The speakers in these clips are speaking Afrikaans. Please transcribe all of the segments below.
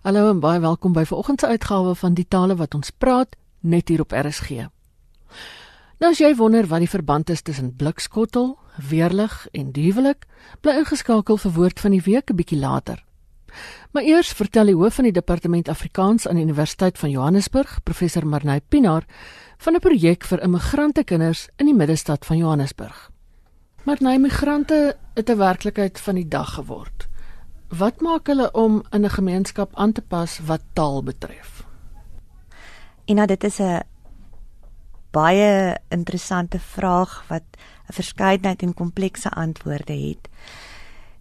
Hallo en baie welkom by vanoggend se uitgawe van die tale wat ons praat net hier op RSG. Nou as jy wonder wat die verband is tussen blikskottel, weerlig en huwelik, bly ingeskakel vir woord van die week 'n bietjie later. Maar eers vertel die hoof van die departement Afrikaans aan die Universiteit van Johannesburg, professor Marnay Pinaar, van 'n projek vir immigrante kinders in die middestad van Johannesburg. Marnay, migrante het 'n werklikheid van die dag geword. Wat maak hulle om in 'n gemeenskap aan te pas wat taal betref? En nou dit is 'n baie interessante vraag wat 'n verskeidenheid en komplekse antwoorde het.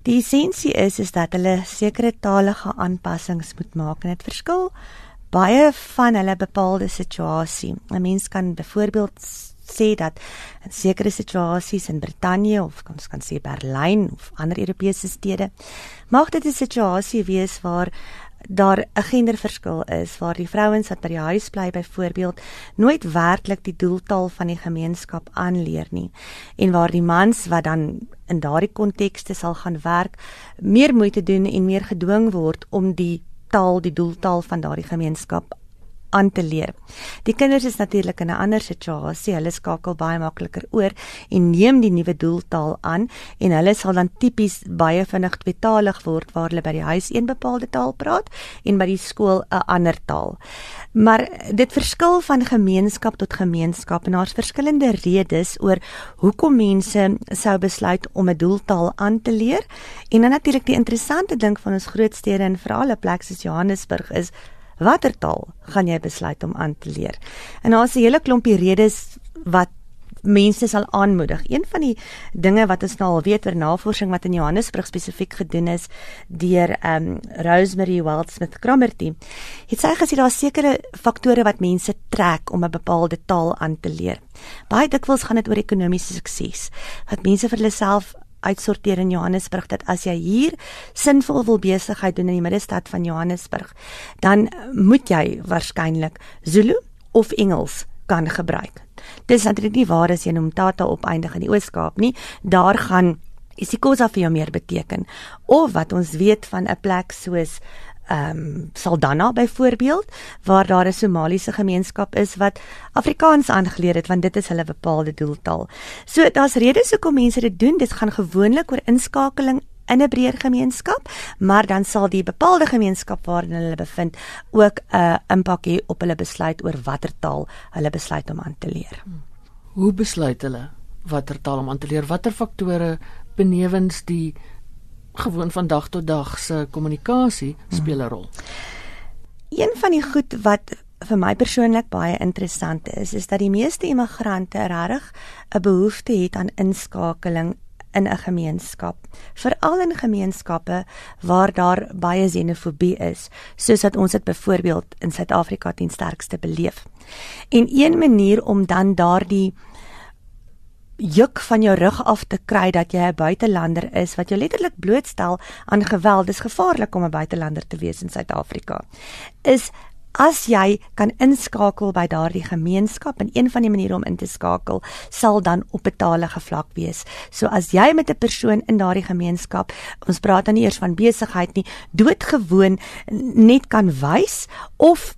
Die essensie is is dat hulle sekere talige aanpassings moet maak en dit verskil baie van hulle bepaalde situasie. 'n Mens kan byvoorbeeld sê dat in sekere situasies in Brittanje of ons kan sê Berlyn of ander Europese stede mag dit 'n situasie wees waar daar 'n genderverskil is waar die vrouens wat by die huis bly byvoorbeeld nooit werklik die doeltaal van die gemeenskap aanleer nie en waar die mans wat dan in daardie kontekste sal gaan werk meer moeite doen en meer gedwing word om die taal die doeltaal van daardie gemeenskap aan te leer. Die kinders is natuurlik in 'n ander situasie. Hulle skakel baie makliker oor en neem die nuwe doeltaal aan en hulle sal dan tipies baie vinnig tweetalig word waar hulle by die huis een bepaalde taal praat en by die skool 'n ander taal. Maar dit verskil van gemeenskap tot gemeenskap en daar's verskillende redes oor hoekom mense sou besluit om 'n doeltaal aan te leer. En dan natuurlik die interessante ding van ons groot stede en veral 'n plek soos Johannesburg is watter taal gaan jy besluit om aan te leer? En daar's 'n hele klompie redes wat mense sal aanmoedig. Een van die dinge wat ons nou al weet oor navorsing wat in Johannesburg spesifiek gedoen is deur um Rosemary Wildsmith Cromarty, het sy gesê daar sekerre faktore wat mense trek om 'n bepaalde taal aan te leer. Baie dikwels gaan dit oor ekonomiese sukses. Wat mense vir hulle self uitsorteer in Johannesburg dat as jy hier sinvol wil besigheid doen in die middestad van Johannesburg, dan moet jy waarskynlik Zulu of Engels kan gebruik. Dis natuurlik nie waar as jy in Umtata opeindig in die Oos-Kaap nie. Daar gaan isiKosa vir jou meer beteken. Of wat ons weet van 'n plek soos ehm um, Saldanha byvoorbeeld waar daar 'n Somaliese gemeenskap is wat Afrikaans aangeleer het want dit is hulle bepaalde doeltaal. So daar's redes hoekom mense dit doen. Dit gaan gewoonlik oor inskakeling in 'n breër gemeenskap, maar dan sal die bepaalde gemeenskap waarin hulle bevind ook 'n uh, impak hê op hulle besluit oor watter taal hulle besluit om aan te leer. Hoe besluit hulle watter taal om aan te leer? Watter faktore benewens die gewoon van dag tot dag se kommunikasie speel 'n rol. Een van die goed wat vir my persoonlik baie interessant is, is dat die meeste immigrante regtig 'n behoefte het aan inskakeling in 'n gemeenskap, veral in gemeenskappe waar daar baie xenofobie is, soos wat ons dit byvoorbeeld in Suid-Afrika teen sterkste beleef. En een manier om dan daardie juk van jou rug af te kry dat jy 'n buitelander is wat jou letterlik blootstel aan geweld. Dis gevaarlik om 'n buitelander te wees in Suid-Afrika. Is as jy kan inskakel by daardie gemeenskap en een van die maniere om in te skakel sal dan op betalige vlak wees. So as jy met 'n persoon in daardie gemeenskap, ons praat dan nie eers van besigheid nie, doodgewoon net kan wys of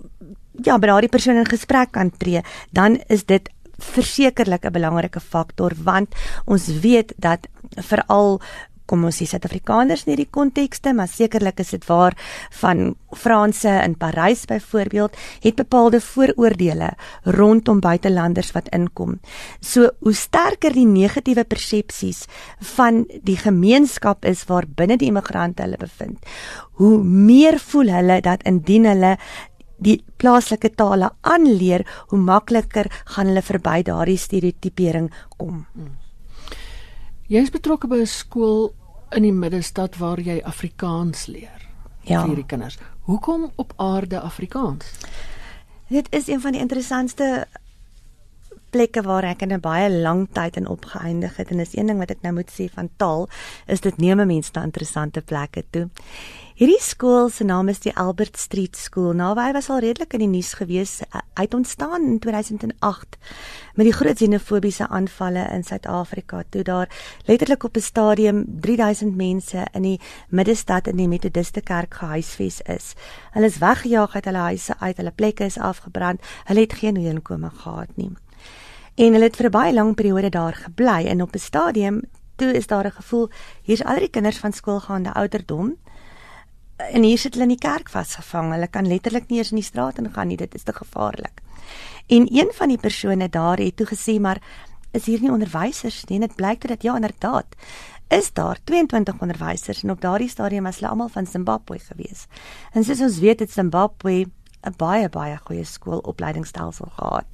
ja, by daardie persoon in gesprek kan tree, dan is dit versekerlik 'n belangrike faktor want ons weet dat veral kom ons sê Suid-Afrikaners in hierdie kontekste, maar sekerlik is dit waar van Franse in Parys byvoorbeeld het bepaalde vooroordeele rondom buitelanders wat inkom. So hoe sterker die negatiewe persepsies van die gemeenskap is waar binne die immigrante hulle bevind, hoe meer voel hulle dat indien hulle die plaaslike tale aanleer, hoe makliker gaan hulle verby daardie stereotipering kom. Hmm. Jy is betrokke by 'n skool in die middestad waar jy Afrikaans leer. Ja. vir die kinders. Hoekom op aarde Afrikaans? Dit is een van die interessantste plekke waar ek in 'n baie lang tyd in opgeëindig het en is een ding wat ek nou moet sê van taal is dit neem mense na interessante plekke toe. Hierdie skool se naam is die Albert Street School. Nou hy was al redelik in die nuus gewees. Hy het ontstaan in 2008 met die groot xenofobiese aanvalle in Suid-Afrika toe daar letterlik op 'n stadium 3000 mense in die middestad in die Methodiste kerk gehuisves is. Hulle is weggejaag uit hulle huise uit, hulle plekke is afgebrand. Hulle het geen inkomste gehad nie. En hulle het vir 'n baie lang periode daar gebly en op 'n stadium toe is daar 'n gevoel hier's al die kinders van skoolgaande ouderdom en hier sit hulle in die kerk vasgevang. Hulle kan letterlik nie eens in die straat ingaan nie. Dit is te gevaarlik. En een van die persone daar het toe gesê maar is hier nie onderwysers nie. Dit blyk dat ja inderdaad is daar 22 onderwysers en op daardie stadium was hulle almal van Zimbabwe gewees. En soos ons weet het Zimbabwe 'n baie baie goeie skoolopleidingsstelsel gehad.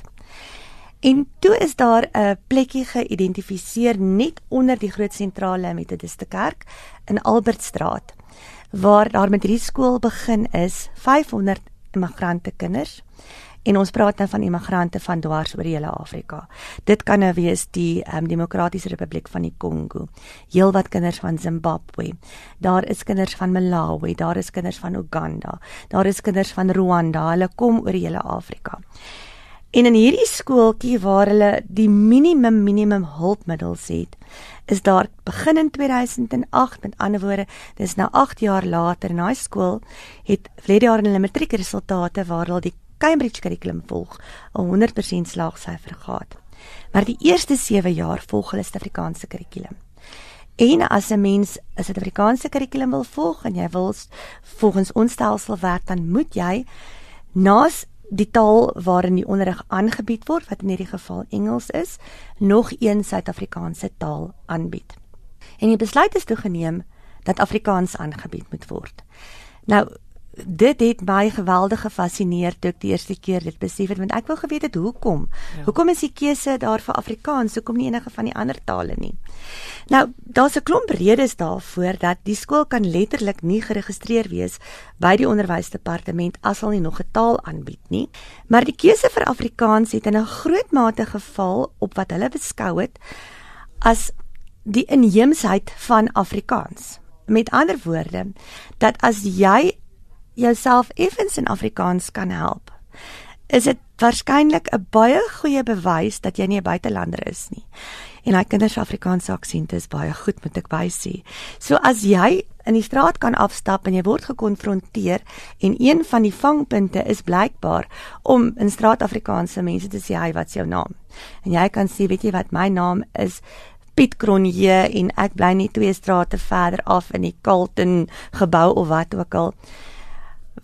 En toe is daar 'n plekkie geïdentifiseer net onder die groot sentrale Methodiste kerk in Albertstraat waar daar met hierdie skool begin is 500 immigrante kinders en ons praat nou van immigrante van dwars oor die hele Afrika. Dit kan nou wees die um, Demokratiese Republiek van die Kongo, heelwat kinders van Zimbabwe. Daar is kinders van Malawi, daar is kinders van Uganda, daar is kinders van Rwanda. Hulle kom oor die hele Afrika. En in hierdie skooltjie waar hulle die minimum minimum hulpmiddels het, is daar begin in 2008 met ander woorde dis nou 8 jaar later en daai skool het verlede jaar in hulle matriekresultate waar hulle die Cambridge kurrikulum volg 'n 100% slaagsyfer gehad. Maar die eerste 7 jaar volg hulle Suid-Afrikaanse kurrikulum. En as 'n mens 'n Suid-Afrikaanse kurrikulum wil volg en jy wil volgens ons stelsel werk dan moet jy naas die taal waarin die onderrig aangebied word wat in hierdie geval Engels is, nog een Suid-Afrikaanse taal aanbied. En die besluit is toegeneem dat Afrikaans aangebied moet word. Nou dit het my geweldig gefassineer toe ek die eerste keer dit besef het want ek wou geweet het hoekom. Ja. Hoekom is die keuse daar vir Afrikaans, hoekom nie enige van die ander tale nie? Nou, daar's 'n klomp redes daarvoor dat die skool kan letterlik nie geregistreer wees by die onderwysdepartement as hulle nie nog 'n taal aanbied nie. Maar die keuse vir Afrikaans het in 'n groot mate geval op wat hulle beskou het as die inheemsheid van Afrikaans. Met ander woorde, dat as jy jouself effens in Afrikaans kan help, is dit waarskynlik 'n baie goeie bewys dat jy nie 'n buitelander is nie. En hy kinders Afrikaanse aksent is baie goed, moet ek by sê. So as jy in die straat kan afstap en jy word gekonfronteer en een van die vangpunte is blykbaar om in straat Afrikaanse mense te sê, "Hy, wat is jou naam?" En jy kan sê, "Weet jy wat, my naam is Piet Kronje en ek bly net twee strate verder af in die Carlton gebou of wat ook al."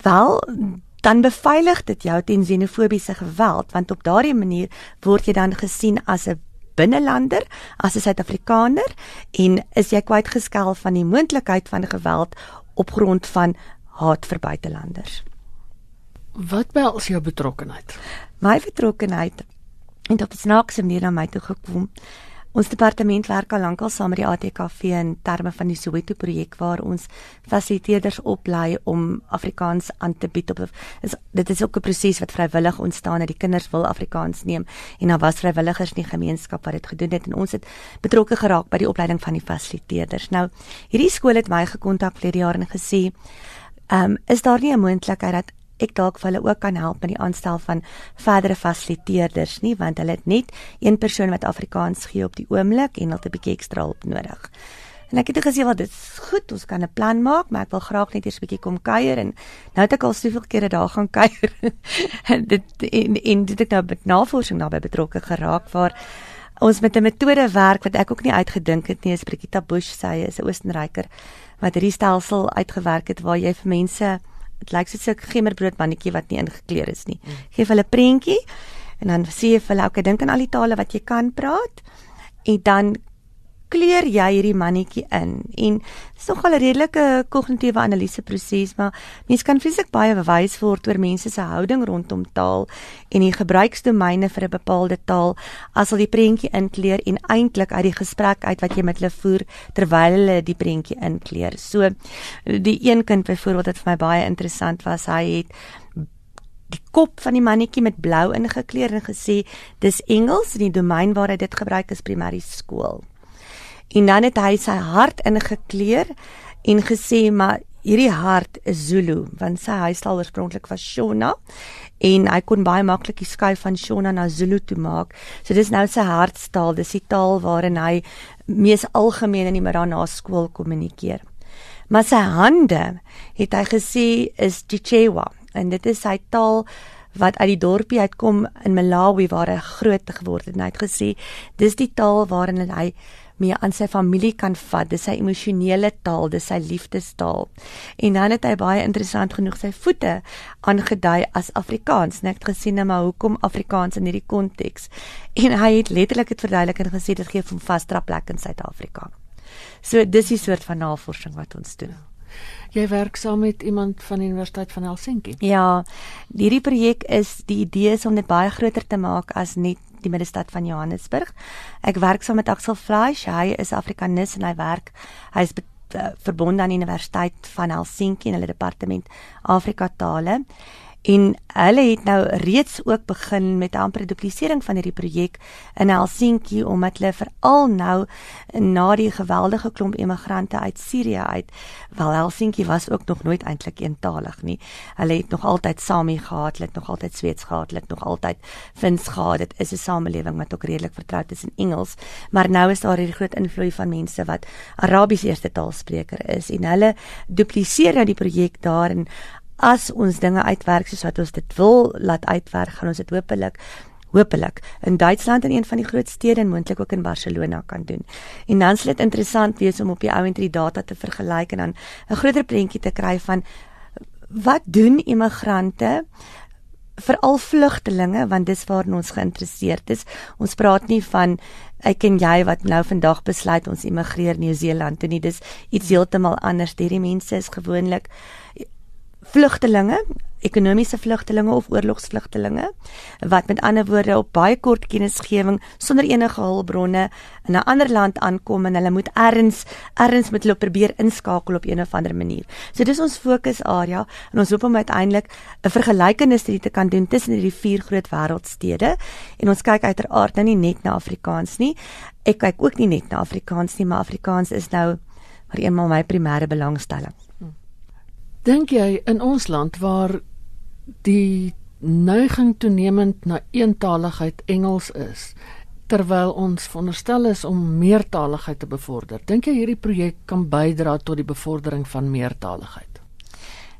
Wel, dan beveilig dit jou teen xenofobiese geweld want op daardie manier word jy dan gesien as 'n binnelander, as 'n Suid-Afrikaner en is jy kwyt geskel van die moontlikheid van geweld op grond van haat vir buitelanders. Wat behels jou betrokkeheid? My betrokkeheid het op 'n snaakse manier na my toe gekom. Ons departement werk al lankal saam met die ATKV in terme van die Soweto projek waar ons fasiliteerders oplei om Afrikaans aan te bied op is dit is ook 'n proses wat vrywillig ontstaan het die kinders wil Afrikaans neem en daar was vrywilligers in die gemeenskap wat dit gedoen het en ons het betrokke geraak by die opleiding van die fasiliteerders. Nou hierdie skool het my gekontak vir die jaar en gesê, "Ehm um, is daar nie 'n moontlikheid dat ek dalk vir hulle ook kan help met die aanstel van verdere fasiliteerders nie want hulle het net een persoon wat Afrikaans gee op die oomblik en hulle het 'n bietjie ekstra hulp nodig. En ek het gesê wat dit is goed, ons kan 'n plan maak, maar ek wil graag net eers 'n bietjie kom kuier en nou het ek al soveel kere daar gaan kuier. dit en, en dit het nou met navorsing daarbey betrokke geraak waar ons met 'n metode werk wat ek ook nie uitgedink het nie, is Brigitte Bush sê, is 'n Oostenryker wat hierdie stelsel uitgewerk het waar jy vir mense dit lyk soos 'n gemmerbrood mannetjie wat nie ingekleer is nie. Geef hulle prentjie en dan sê jy vir hulle, "Oké, dink aan al die tale wat jy kan praat." En dan kleur jy hierdie mannetjie in en dis nog al 'n redelike kognitiewe analise proses maar mense kan fisiek baie bewys word oor mense se houding rondom taal en die gebruiksdomeine vir 'n bepaalde taal as hulle die prentjie inkleur en eintlik uit die gesprek uit wat jy met hulle voer terwyl hulle die prentjie inkleur. So die een kind byvoorbeeld wat vir my baie interessant was, hy het die kop van die mannetjie met blou ingekleur en gesê dis Engels en die domein waar hy dit gebruik is primêre skool. En dan het hy sy hart ingekleur en gesê maar hierdie hart is Zulu want sy huistaal oorspronklik was Shona en hy kon baie maklik die skuif van Shona na Zulu toe maak. So dis nou sy hartstaal, dis die taal waarin hy mees algemeen in die Marana skool kommunikeer. Maar sy hande het hy gesê is Chichewa en dit is sy taal wat uit die dorpie uitkom in Malawi waar hy groot geword het en hy het gesê dis die taal waarin hy mee aan sy familie kan vat. Dis sy emosionele taal, dis sy liefdestaal. En dan het hy baie interessant genoeg sy voete aangedui as Afrikaans. Net gesien nou maar hoekom Afrikaans in hierdie konteks. En hy het letterlik dit verduidelik en gesê dit gee hom vasdra plek in Suid-Afrika. So dis die soort van navorsing wat ons doen. Jy werk saam met iemand van die Universiteit van Helsinki. Ja, hierdie projek is die idee is om dit baie groter te maak as net die middestad van Johannesburg. Ek werk saam met Axel Fleisch, hy is Afrikanis en hy werk hy is uh, verbonde aan die Universiteit van Helsinki en hulle departement Afrika tale. En hulle het nou reeds ook begin met amper duplisering van hierdie projek in Helsinki omdat hulle veral nou na die geweldige klomp immigrante uit Sirië uit, wel Helsinki was ook nog nooit eintlik eentalig nie. Hulle het nog altyd Sami gehad, hulle het nog altyd Sweeds gehad, hulle het nog altyd Fins gehad. Dit is 'n samelewing wat ook redelik vertroud is in Engels, maar nou is daar hierdie groot invloed van mense wat Arabies eerste taalspreker is en hulle dupliseer nou die projek daar en as ons dinge uitwerk soos wat ons dit wil laat uitwerk, gaan ons dit hopelik hopelik in Duitsland in een van die groot stede en moontlik ook in Barcelona kan doen. En dan sal dit interessant wees om op die ou en die data te vergelyk en dan 'n groter prentjie te kry van wat doen immigrante veral vlugtelinge want dis waar ons geïnteresseerd is. Ons praat nie van ek en jy wat nou vandag besluit ons immigreer Nieu-Seeland toe nie. Dis iets heeltemal anders. Hierdie mense is gewoonlik vlugtelinge, ekonomiese vlugtelinge of oorlogsvlugtelinge wat met ander woorde op baie kort kennisgewing sonder enige hulpbronne in 'n ander land aankom en hulle moet erns erns met hulle probeer inskakel op een of ander manier. So dis ons fokusarea en ons hoop om uiteindelik 'n vergelykenis te kan doen tussen hierdie vier groot wêreldstede en ons kyk uiteraard nou nie net na Afrikaans nie. Ek kyk ook nie net na Afrikaans nie, maar Afrikaans is nou maar eenmal my primêre belangstelling. Dink jy in ons land waar die neiging toenemend na eentaligheid Engels is terwyl ons veronderstel is om meertaligheid te bevorder. Dink jy hierdie projek kan bydra tot die bevordering van meertaligheid?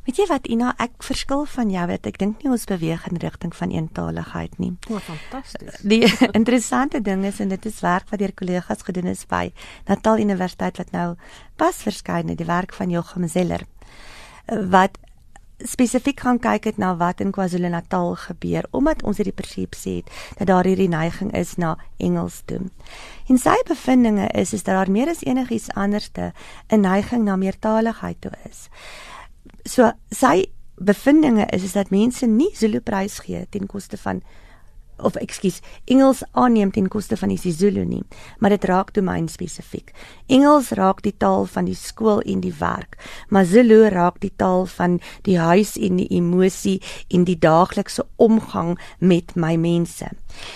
Weet jy wat Ina, ek verskil van jou weet ek dink nie ons beweeg in rigting van eentaligheid nie. O, fantasties. Die interessante ding is en dit is werk wat deur kollegas gedoen is by Natal Universiteit wat nou pas verskyn het, die werk van Jochem Zeller wat spesifiek gaan kyk het na wat in KwaZulu-Natal gebeur omdat ons hierdie persepsie het dat daar hierdie neiging is na Engels toe. En sy bevindinge is is dat daar meer as enigiets anderste 'n neiging na meertaligheid toe is. So sy bevindinge is is dat mense nie Zulu prys gee ten koste van of ekskuus Engels aanneem ten koste van die Zulu nie, maar dit raak domein spesifiek. Engels raak die taal van die skool en die werk, maar Zulu raak die taal van die huis en die emosie en die daaglikse omgang met my mense.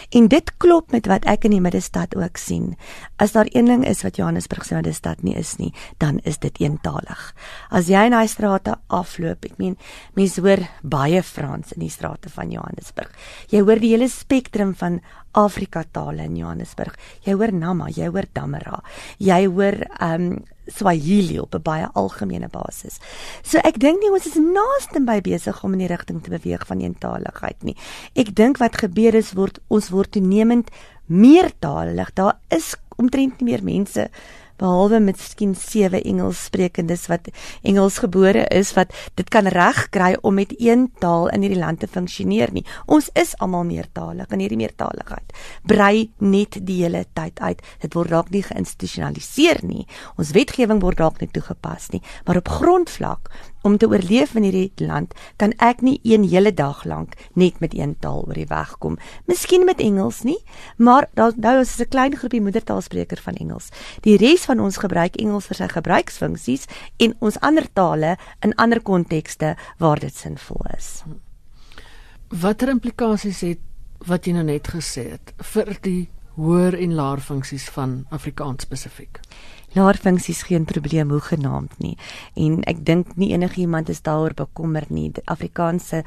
En dit klop met wat ek in die middestad ook sien. As daar een ding is wat Johannesburg se middestad nie is nie, dan is dit eentalig. As jy in daai strate afloop, ek meen, mense hoor baie Frans in die strate van Johannesburg. Jy hoor die hele spektrum van Afrika tale in Johannesburg. Jy hoor Nama, jy hoor Damara. Jy hoor um Swahili op 'n baie algemene basis. So ek dink nie ons is naaste by besig om in die rigting te beweeg van eentaligheid nie. Ek dink wat gebeur is word ons word toenemend meertalig. Daar is omtrent nie meer mense behalwe miskien sewe Engels sprekendes wat Engels gebore is wat dit kan regkry om met een taal in hierdie land te funksioneer nie. Ons is almal meertalig en hierdie meertaligheid brei net die hele tyd uit. Dit word dalk nie geïnstitusionaliseer nie. Ons wetgewing word dalk nie toegepas nie, maar op grondvlak om te oorleef in hierdie land kan ek nie een hele dag lank net met een taal oor die weg kom. Miskien met Engels nie, maar daar nou is 'n klein groepie moedertaalspreker van Engels. Die res van ons gebruik Engels vir sy gebruiksfunksies en ons ander tale in ander kontekste waar dit sinvol is. Watter implikasies het wat jy nou net gesê het vir die hoër en laer funksies van Afrikaans spesifiek? Laer funksies geen probleem hoe genaamd nie. En ek dink nie enigiemand is daaroor bekommerd nie. Die Afrikaanse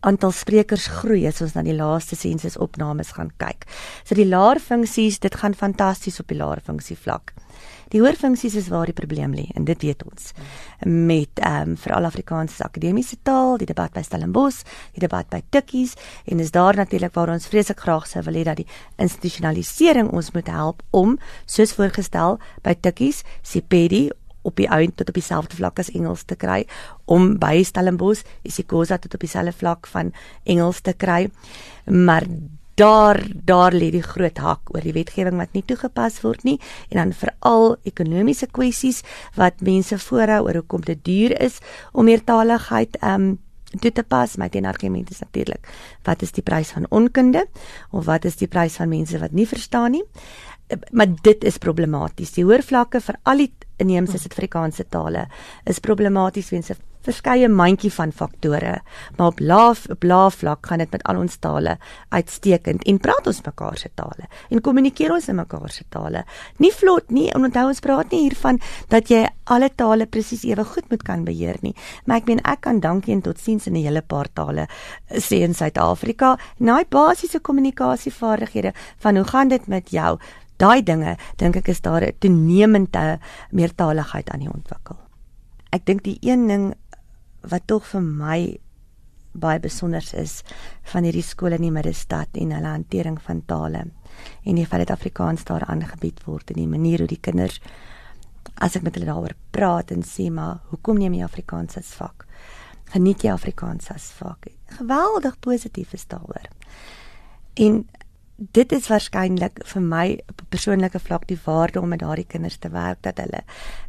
aantal sprekers groei as ons na die laaste sensusopnames gaan kyk. So die laer funksies, dit gaan fantasties op die laer funksie vlak. Die hoër funksies is waar die probleem lê en dit weet ons. Met ehm um, veral Afrikaanse akademiese taal, die debat by Stellenbosch, die debat by Tikkies en is daar natuurlik waar ons vreeslik graag sou wil hê dat die institusionalisering ons moet help om soos voorgestel by Tikkies, Sipedi op die eind tot op dieselfde vlak as Engels te kry om by Stellenbosch isiXhosa tot op dieselfde vlak van Engels te kry. Maar daar daar lê die groot hak oor die wetgewing wat nie toegepas word nie. En dan veral ekonomiese kwessies wat mense voorhou oor hoekom dit duur is om meertaligheid um toe te pas. My teenargument is natuurlik wat is die prys van onkunde of wat is die prys van mense wat nie verstaan nie? Maar dit is problematies. Die hoër vlakke vir al die inheemse Suid-Afrikaanse tale is problematies weens 'n verskeie mandjie van faktore, maar op laaf op laaf vlak gaan dit met al ons tale uitstekend en praat ons mekaar se tale en kommunikeer ons in mekaar se tale. Nie vlot nie, en onthou ons praat nie hiervan dat jy alle tale presies ewe goed moet kan beheer nie, maar ek meen ek kan dankie en totsiens in 'n hele paar tale sê in Suid-Afrika. Daai basiese kommunikasievaardighede van hoe gaan dit met jou? daai dinge dink ek is daar 'n toenemende meertaligheid aan die ontwikkel. Ek dink die een ding wat tog vir my baie besonder is van hierdie skole in die middestad en hulle hantering van tale en die feit dat Afrikaans daar aangebied word en die manier hoe die kinders as ek met hulle daaroor praat en sê maar hoekom neem jy Afrikaans as vak? Geniet jy Afrikaans as vak? Geweldig positief is daaroor. En dit is waarskynlik vir my op 'n persoonlike vlak die waarde om met daardie kinders te werk dat hulle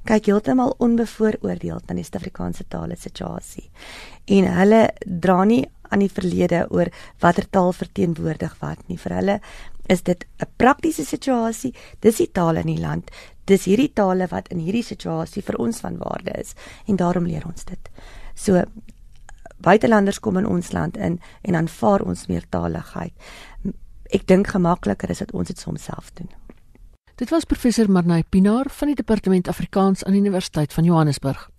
kyk heeltemal onbevooroordeeld na die Suid-Afrikaanse tale situasie. En hulle dra nie aan die verlede oor watter taal verteenwoordig wat nie. Vir hulle is dit 'n praktiese situasie. Dis die tale in die land. Dis hierdie tale wat in hierdie situasie vir ons van waarde is en daarom leer ons dit. So buitelanders kom in ons land in en aanvaar ons meertaligheid ek dink gemakliker is dat ons dit soms self doen. Dit was professor Marnay Pinaar van die departement Afrikaans aan die Universiteit van Johannesburg.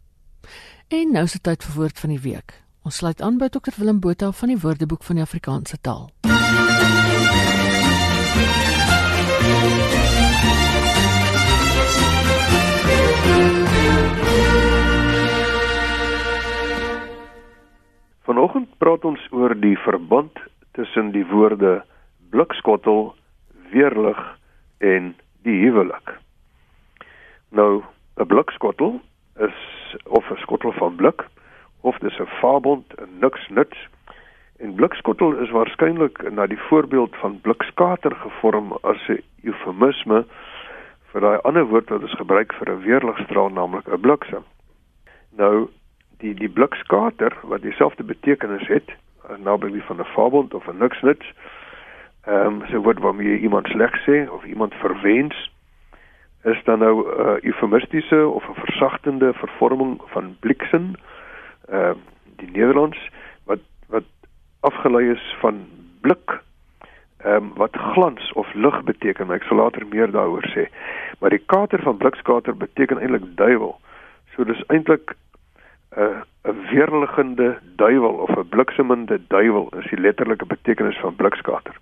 En nou is dit tyd vir woord van die week. Ons sluit aan by Dr Willem Botha van die Woordeboek van die Afrikaanse taal. Vanoggend praat ons oor die verband tussen die woorde blikskottel, weerlig en die huwelik. Nou, 'n blikskottel is of 'n skottel van blik of dis 'n fabond, 'n niks nuts. En blikskottel is waarskynlik na die voorbeeld van blikskater gevorm as 'n eufemisme vir daai ander woord wat ons gebruik vir 'n weerligstraal, naamlik 'n bliksem. Nou, die die blikskater wat dieselfde betekenis het, naby die van 'n fabond of 'n niks nuts, ehm um, so word waarmee jy iemand sleg sê of iemand verwens is dan nou 'n uh, eufemistiese of 'n versagtende vervorming van bliksem ehm uh, die Nederlands wat wat afgelei is van blik ehm um, wat glans of lig beteken ek sal later meer daaroor sê. Maar die kater van blikskater beteken eintlik duiwel. So dis eintlik 'n uh, 'n weerliggende duiwel of 'n bliksemende duiwel is die letterlike betekenis van blikskater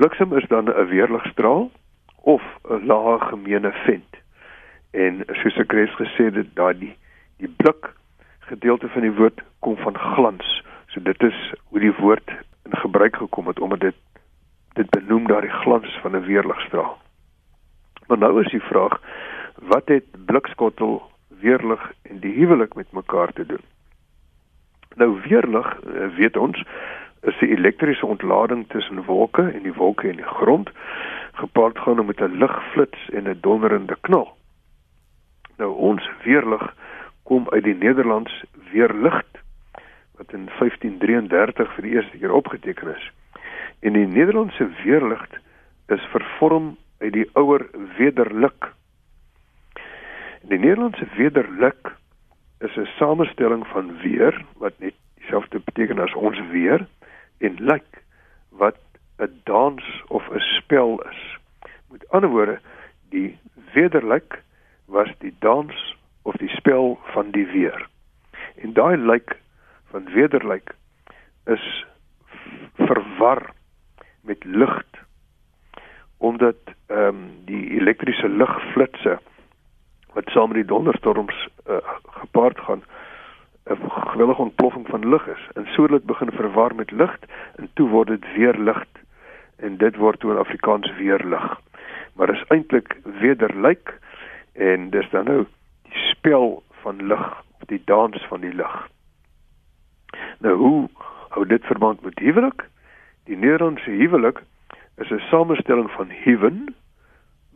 Bliksem is dan 'n weerligstraal of 'n lae gemeene vent. En soos ek reeds gesê het, daai die blik gedeelte van die woord kom van glans. So dit is hoe die woord in gebruik gekom het omdat dit dit benoem daardie glans van 'n weerligstraal. Maar nou is die vraag, wat het blikskottel, weerlig en die huwelik met mekaar te doen? Nou weerlig, eh, weet ons, is die elektriese ontlading tussen wolke en die wolke en die grond gepaard gaan met 'n ligflits en 'n donderende knal. Nou ons weerlig kom uit die Nederlands weerligt wat in 1533 vir die eerste keer opgeteken is. En die Nederlandse weerligt is vervorm uit die ouer wederlik. Die Nederlandse wederlik is 'n samestelling van weer wat net dieselfde beteken as ons weer en lyk wat 'n dans of 'n spel is. Met ander woorde, die wederlyk was die dans of die spel van die weer. En daai lyk van wederlyk is verwar met lig omdat ehm um, die elektriese ligflitsse wat saam met die donderstorms uh, gepaard gaan 'n geweldige ontploffing van lig is. En so dit begin verwar met lig en toe word dit weer lig en dit word toe in Afrikaans weer lig. Maar is eintlik wederlyk en dis dan nou die spel van lig of die dans van die lig. Nou hoe hou dit verband met huwelik? Die Nederlandse huwelik is 'n samestelling van heaven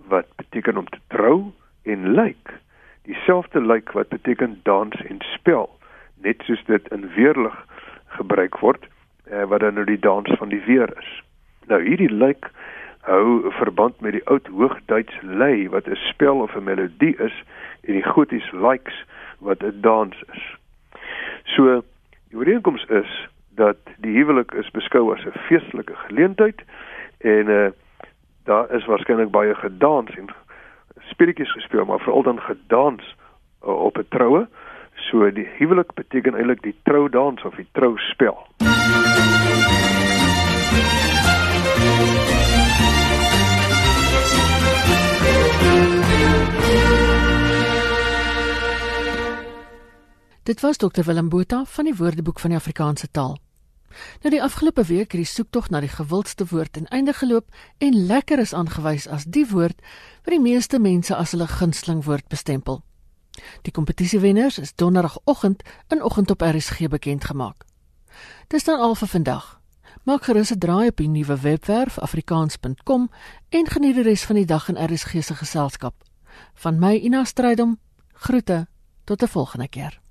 wat beteken om te trou en lyk. Dieselfde lyk wat beteken dans en spel net soos dit in weerlig gebruik word eh, wat dan nou die dans van die weer is nou hierdie lyk hou verband met die oud hoogduits lei wat 'n spel of 'n melodie is en die goties likes wat 'n dans is so die ooreenkoms is dat die huwelik is beskou as 'n feestelike geleentheid en uh, daar is waarskynlik baie gedans en speletjies gespeel, maar veral dan gedans uh, op 'n troue. So die huwelik beteken eintlik die troudans of die trouspel. Dit was Dr Willem Botha van die Woordeboek van die Afrikaanse taal. Nou die afgelope week het die soektog na die gewildste woord en einde geloop en lekker is aangewys as die woord wat die meeste mense as hulle gunsteling woord bestempel. Die kompetisiewenners is donderdagoggend in oggend op RSG bekend gemaak. Dis dan al vir vandag. Maak gerus 'n draai op die nuwe webwerf afrikaans.com en geniet die res van die dag in RSG se geselskap. Van my Ina Strydom groete tot 'n volgende keer.